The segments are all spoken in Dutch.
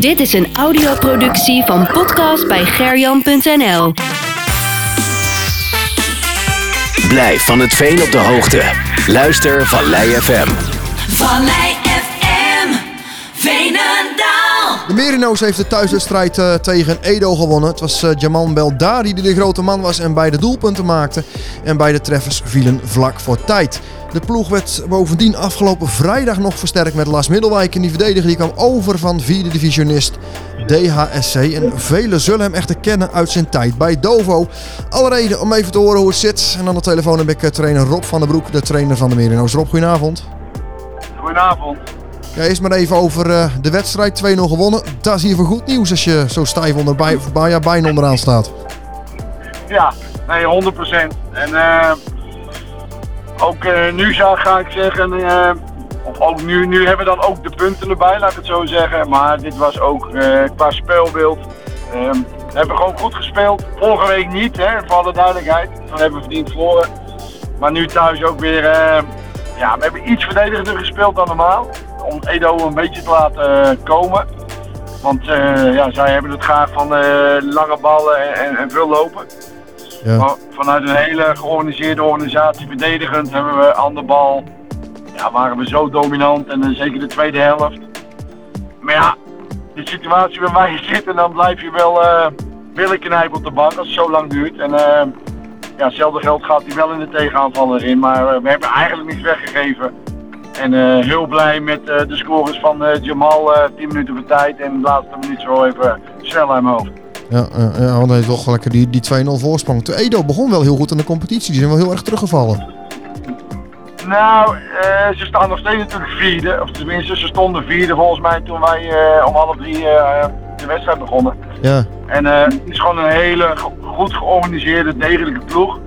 Dit is een audioproductie van podcast bij gerjan.nl. Blijf van het veen op de hoogte. Luister Vallei FM. Vallei FM, Veenendaal. De Merino's heeft de thuiswedstrijd eh, tegen Edo gewonnen. Het was eh, Jamal Beldari die de grote man was en beide doelpunten maakte. En beide treffers vielen vlak voor tijd. De ploeg werd bovendien afgelopen vrijdag nog versterkt met Lars Middelwijk. En die verdediger die kwam over van vierde divisionist DHSC. En velen zullen hem echter kennen uit zijn tijd bij Dovo. Alle reden om even te horen hoe het zit. En aan de telefoon heb ik eh, trainer Rob van der Broek, de trainer van de Merino's. Rob, goedenavond. Goedenavond. Ja, eerst maar even over eh, de wedstrijd. 2-0 gewonnen. Dat is hier voor goed nieuws als je zo stijf onder, bij, bijna onderaan staat. Ja, nee, 100%. En eh, ook eh, nu zou, ga ik zeggen, of ook nu, nu hebben we dan ook de punten erbij, laat ik het zo zeggen. Maar dit was ook qua speelbeeld. ehm, we hebben gewoon goed gespeeld. Vorige week niet, hè, voor alle duidelijkheid. Dan hebben we verdiend verloren. Maar nu thuis ook weer. ja, we hebben iets verdedigender gespeeld dan normaal. Om Edo een beetje te laten eh, komen. Want eh, ja, zij hebben het graag van eh, lange ballen en, en, veel lopen. Ja. Maar vanuit een hele georganiseerde organisatie verdedigend hebben we aan de bal. Ja, waren we zo dominant en zeker de tweede helft. Maar ja, de situatie waar wij zitten, dan blijf je wel uh, billen knijpen op de bank als het zo lang duurt. En ja, hetzelfde geld gaat hij wel in de tegenaanval erin. Maar we hebben eigenlijk niets weggegeven. En eh, heel blij met eh, de scores van eh, Jamal, eh 10 minuten voor tijd. En de laatste minuut zo even snel uit mijn hoofd. Ja, ja, ja want hij heeft toch lekker die, die 2-0 voorsprong. De Edo begon wel heel goed in de competitie. Die zijn wel heel erg teruggevallen. Nou, ze staan nog steeds natuurlijk vierde. Of tenminste, ze stonden vierde volgens mij toen wij om half drie de wedstrijd begonnen. Ja, En het is gewoon een hele go- goed georganiseerde, degelijke ploeg.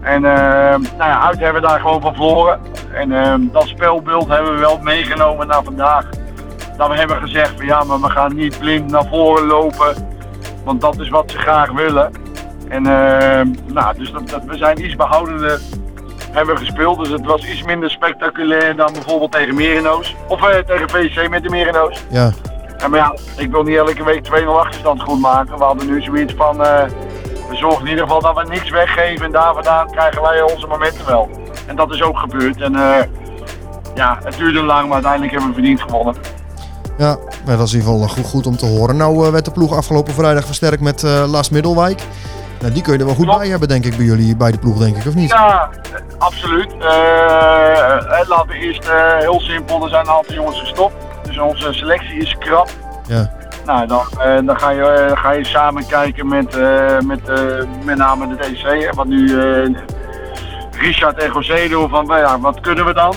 En eh, nou ja, uit hebben we daar gewoon van verloren. En eh, dat spelbeeld hebben we wel meegenomen naar vandaag. Dat we hebben gezegd van ja, maar we gaan niet blind naar voren lopen. Want dat is wat ze graag willen. En eh, nou, dus dat, dat, we zijn iets behoudender hebben we gespeeld. Dus het was iets minder spectaculair dan bijvoorbeeld tegen Merino's. Of eh, tegen VC met de Merino's. ja. Ja, maar ja, ik wil niet elke week 2-0 achterstand goed maken. We hadden nu zoiets van, eh, we zorgen in ieder geval dat we niks weggeven en daar vandaan krijgen wij onze momenten wel. En dat is ook gebeurd. En eh, ja, het duurde lang, maar uiteindelijk hebben we verdiend gewonnen. Ja, dat is in ieder geval goed, goed om te horen. Nou eh, werd de ploeg afgelopen vrijdag versterkt met eh Lars Middelwijk. Nou, die kun je er wel goed Klopt. bij hebben, denk ik, bij jullie, bij de ploeg, denk ik, of niet? Ja, absoluut. Laten we eerst heel simpel, er zijn een aantal jongens gestopt. Dus onze selectie is krap. Ja, Nou, dan, eh, dan ga, je, eh, ga je samen kijken met, eh, met met name de DC. Wat nu Richard en José doen van, nou ja, wat kunnen we dan?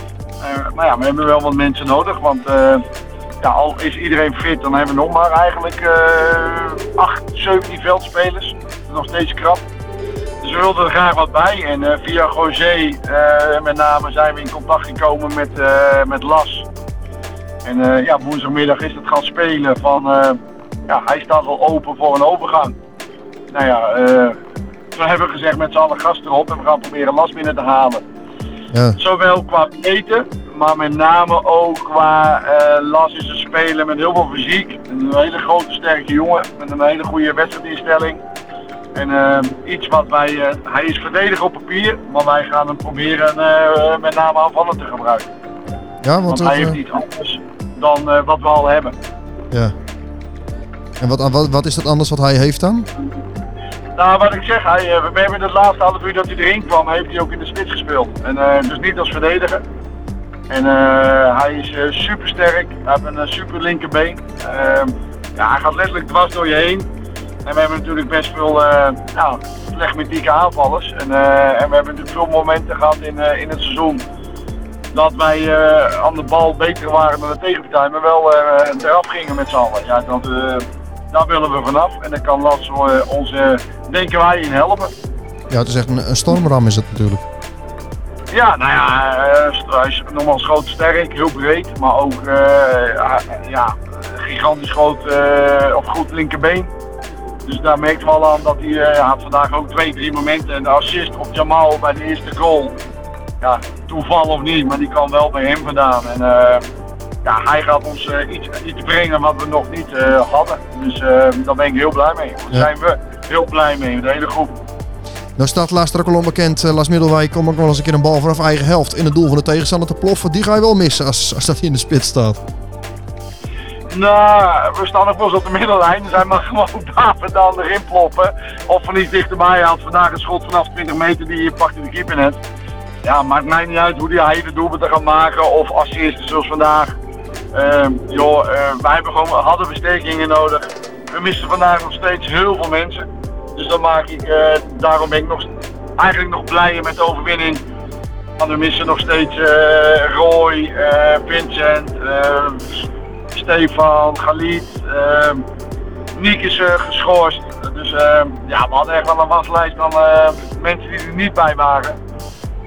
Maar ja, we hebben wel wat mensen nodig, want ja, al is iedereen fit, dan hebben we nog maar eigenlijk eh 8, 17 veldspelers. Nog steeds krap. Dus we wilden er graag wat bij. En via José met name zijn we in contact gekomen met, met Las. En eh, ja, woensdagmiddag is het gaan spelen van, eh, ja, hij staat wel open voor een overgang. Nou ja, eh we hebben gezegd met z'n allen gasten erop en we gaan proberen Las binnen te halen. ja, Zowel qua eten, maar met name ook qua eh, Las is een speler met heel veel fysiek. Een hele grote sterke jongen met een hele goede wedstrijdinstelling. En iets wat wij, hij is verdediger op papier, maar wij gaan hem proberen met name aanvallen te gebruiken. ja want Want hij heeft iets anders dan eh, wat we al hebben. ja. En wat, wat, wat is dat anders wat hij heeft dan? Nou, wat ik zeg, hij, eh, we hebben het laatste half uur dat hij erin kwam, heeft hij ook in de spits gespeeld. En, eh, dus niet als verdediger. En hij is super sterk, hij heeft een super linkerbeen. Ehm, ja, hij gaat letterlijk dwars door je heen. En we hebben natuurlijk best veel nou, flegmatieke aanvallers. En, en we hebben natuurlijk veel momenten gehad in, in het seizoen dat wij eh, aan de bal beter waren dan de tegenpartij, maar wel eh, eraf gingen met z'n allen. Ja, dat, eh, daar willen we vanaf en daar kan eh, ons, denken wij, in helpen. Ja, het is echt een, een stormram is het natuurlijk. Ja, nou ja, eh, hij is nogmaals groot sterk, heel breed, maar ook eh, ja, gigantisch groot of goed linkerbeen. Dus daar merkt we al aan dat hij had vandaag ook twee, drie momenten. En de assist op Jamal bij de eerste goal. Ja, toeval of niet, maar die kwam wel bij hem vandaan. En eh, ja, hij gaat ons eh, iets, iets brengen wat we nog niet eh, hadden. Dus daar ben ik heel blij mee. Daar zijn we heel blij mee, de hele groep. Nou staat laatst ook al onbekend, uh, Las Middelwijk kom ook wel eens een keer een bal vanaf eigen helft in het doel van de tegenstander te ploffen. Die ga je wel missen als, als dat in de spits staat. Nou, we staan nog wel eens op de middellijn. Hij mag gewoon daar vandaan erin ploppen. Of van iets dichterbij had. Vandaag een schot vanaf 20 meter die je pakt in de keeper net. Ja, maakt mij niet uit hoe die hele doelpunten gaat maken. Of assisten zoals vandaag. Uh, joh, uh, wij hebben gewoon, hadden versterkingen nodig. We missen vandaag nog steeds heel veel mensen. Dus dan maak ik, uh, daarom ben ik nog, eigenlijk nog blijer met de overwinning. Want we missen nog steeds uh, Roy, Vincent, Stefan, Galit. Niek is geschorst. Dus ja, we hadden echt wel een waslijst van mensen die er niet bij waren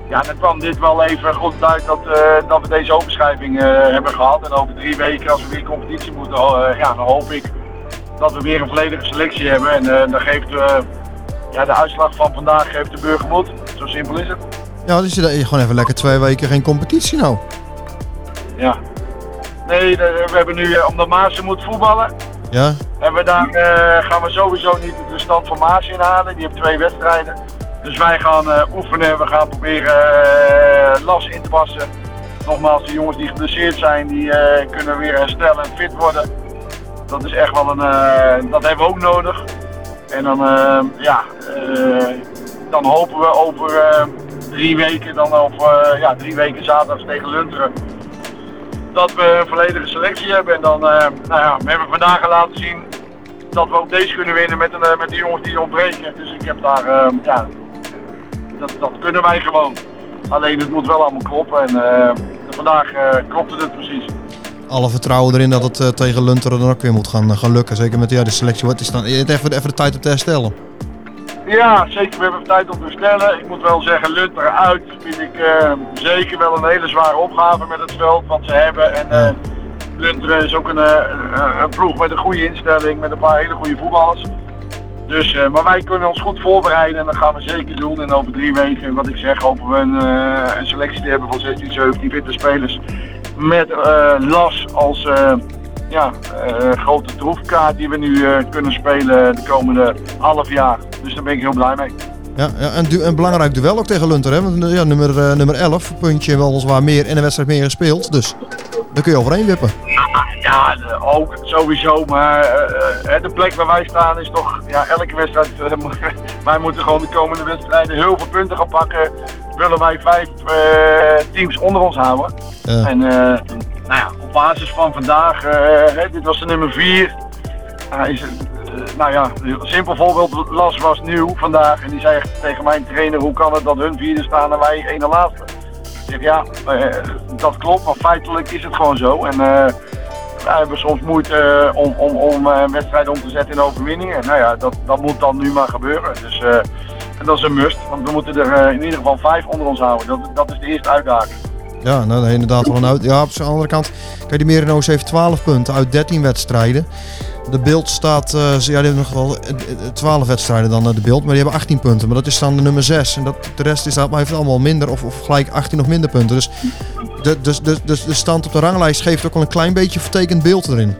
ja, dan kwam dit wel even goed uit dat, uh, dat we deze overschrijving uh, hebben gehad. En over drie weken, als we weer competitie moeten, uh, ja, dan hoop ik dat we weer een volledige selectie hebben. En dan geeft ja, de uitslag van vandaag geeft de burger moed. Zo simpel is het. Ja, dus je gewoon even lekker twee weken geen competitie nou. Ja. Nee, we hebben nu, omdat Maarsen moet voetballen, ja. hebben we daar, gaan we sowieso niet de stand van Maas inhalen. Die heeft twee wedstrijden. Dus wij gaan uh, oefenen, we gaan proberen uh, las in te passen. Nogmaals, de jongens die geblesseerd zijn, die uh, kunnen weer herstellen en fit worden. Dat is echt wel een, dat hebben we ook nodig. En dan, ja, dan hopen we over drie weken, dan over ja, drie weken zaterdag tegen Lunteren, dat we een volledige selectie hebben. En dan, nou ja, we hebben vandaag laten zien dat we ook deze kunnen winnen met, een, met de jongens die ontbreken. Dus ik heb daar, ja, dat, dat kunnen wij gewoon. Alleen het moet wel allemaal kloppen en uh, vandaag uh, klopte het precies. Alle vertrouwen erin dat het uh, tegen Lunteren dan ook weer moet gaan, gaan lukken. Zeker met ja, de selectie. Wat is dan even, even de tijd om te herstellen? Ja, zeker. We hebben tijd om te herstellen. Ik moet wel zeggen, Lunteren uit vind ik zeker wel een hele zware opgave met het veld wat ze hebben. En. Lunteren is ook een, een ploeg met een goede instelling, met een paar hele goede voetballers. Dus, uh, maar wij kunnen ons goed voorbereiden en dat gaan we zeker doen. En over drie weken, wat ik zeg, hopen we een, uh, een selectie te hebben van 16, 17 fitte spelers. Met uh, Las als ja, grote troefkaart die we nu kunnen spelen de komende half jaar. Dus daar ben ik heel blij mee. Ja, ja en du een belangrijk duel ook tegen Lunter. Hè? Want, ja, nummer, nummer 11, puntje weliswaar meer in een wedstrijd meer gespeeld. Dus daar kun je overheen wippen. Ja, ook sowieso. Maar uh, de plek waar wij staan is toch, ja, elke wedstrijd. Uh, wij moeten gewoon de komende wedstrijden heel veel punten gaan pakken. Willen wij vijf uh, teams onder ons houden. Ja. En nou ja, op basis van vandaag, dit was de nummer 4. is nou ja, een simpel voorbeeld. Las was nieuw vandaag en die zei tegen mijn trainer: hoe kan het dat hun vierde staan en wij ene laatste? Zeg ja, dat klopt, maar feitelijk is het gewoon zo. En we hebben soms moeite eh, om, om, om een wedstrijd om te zetten in overwinningen. Nou ja, dat, dat moet dan nu maar gebeuren. Dus, en dat is een must, want we moeten er in ieder geval vijf onder ons houden. Dat, dat is de eerste uitdaging. Ja, nou, inderdaad wel een uit. Ja, op de andere kant, kijk, de Merino's heeft 12 punten uit 13 wedstrijden. De beeld staat, uh, ja, die hebben nog wel 12 wedstrijden dan de beeld, maar die hebben 18 punten. Maar dat is dan de nummer 6. En dat, de rest is, dat, maar heeft allemaal minder of, of gelijk 18 of minder punten. Dus de, dus, dus, dus de stand op de ranglijst geeft ook wel een klein beetje vertekend beeld erin.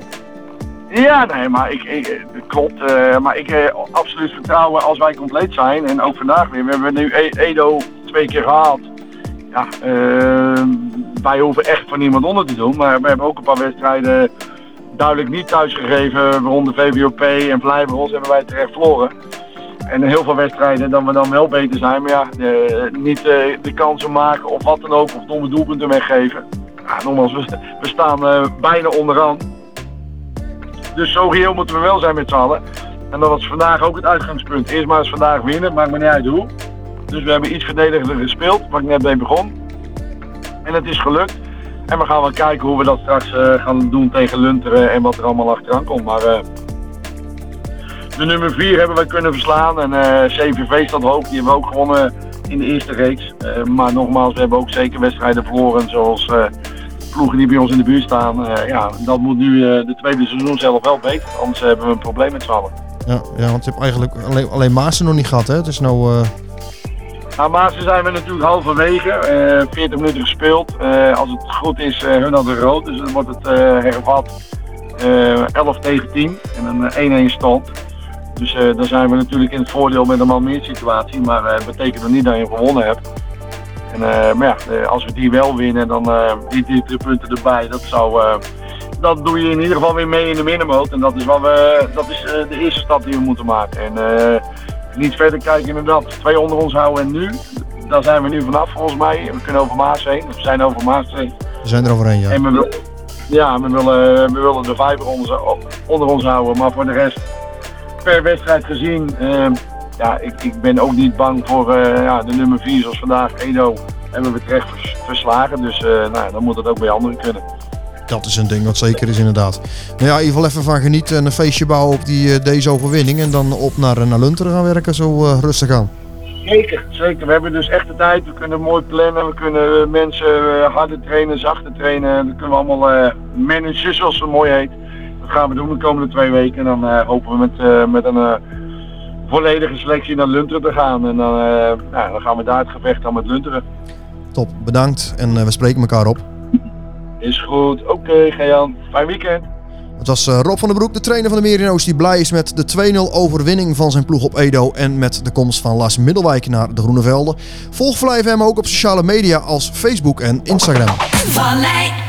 Ja, nee, maar ik, ik klopt. Maar ik uh, absoluut vertrouwen als wij compleet zijn. En ook vandaag weer. We hebben nu e Edo twee keer gehaald. Ja, wij hoeven echt van niemand onder te doen. Maar we hebben ook een paar wedstrijden duidelijk niet thuisgegeven. Waaronder VVOP en Vlijbros hebben wij terecht verloren. En heel veel wedstrijden dan we dan wel beter zijn. Maar ja, de, niet uh, de kansen maken of wat dan ook. Of domme doelpunten weggeven. Nogmaals, we, we staan uh, bijna onderaan. Dus zo reëel moeten we wel zijn met z'n allen. En dat was vandaag ook het uitgangspunt. Eerst maar eens vandaag winnen, maakt me niet uit hoe. Dus we hebben iets verdedigender gespeeld, waar ik net mee begon. En het is gelukt. En we gaan wel kijken hoe we dat straks uh, gaan doen tegen Lunteren en wat er allemaal achteraan komt. Maar de nummer 4 hebben wij kunnen verslaan. En uh, CVV staat hoog, die hebben we ook gewonnen in de eerste reeks. Maar nogmaals, we hebben ook zeker wedstrijden verloren. Zoals ploegen die bij ons in de buurt staan. ja, dat moet nu de tweede seizoen zelf wel beter. Anders hebben we een probleem met z'n allen. Ja, ja, want je hebt eigenlijk alleen, alleen Maasen nog niet gehad. Hè? Het is nou Nou, Maassen zijn we natuurlijk halverwege. eh 40 minuten gespeeld. Eh, als het goed is, eh hun hadden rood. Dus dan wordt het eh, hervat eh 11 tegen 10. En een 1-1 stand. Dus eh, dan zijn we natuurlijk in het voordeel met een man meer situatie. Maar dat betekent niet dat je gewonnen hebt. En, eh, maar ja, eh, als we die wel winnen, dan eh, die, die drie punten erbij. Dat zou... eh, dat doe je in ieder geval weer mee in de middenmoot. En dat is, wat we, dat is eh, de eerste stap die we moeten maken. En eh, niet verder kijken inderdaad. Twee onder ons houden en nu. Daar zijn we nu vanaf volgens mij. We kunnen over Maas heen. We zijn over Maas heen. We zijn er overheen, ja. En we, wil- ja, we willen, we willen de vijver onder, onder ons houden. Maar voor de rest, per wedstrijd gezien, eh, ja, ik, ik ben ook niet bang voor eh, ja, de nummer 4 zoals vandaag, Edo. Hebben we terecht vers- verslagen. Dus eh, nou, dan moet het ook bij anderen kunnen. Dat is een ding wat zeker is inderdaad. Nou ja, in ieder geval even van genieten en een feestje bouwen op die, eh, deze overwinning. En dan op naar, eh, naar Lunteren gaan werken, zo eh, rustig aan. Zeker, zeker. We hebben dus echt de tijd. We kunnen mooi plannen. We kunnen mensen harder trainen, zachter trainen. Dat kunnen we allemaal managen, zoals het mooi heet. Dat gaan we doen de komende twee weken. En dan hopen we met, met een volledige selectie naar Lunteren te gaan. En dan, nou, dan gaan we daar het gevecht aan met Lunteren. Top, bedankt en we spreken elkaar op. Is goed. Oké, Gejan. Fijn weekend. Het was eh, Rob van den Broek, de trainer van de Merino's, die blij is met de 2-0 overwinning van zijn ploeg op Edo en met de komst van Lars Middelwijk naar de Groene Velden. Volg Fly FM ook op sociale media als Facebook en Instagram. Vallei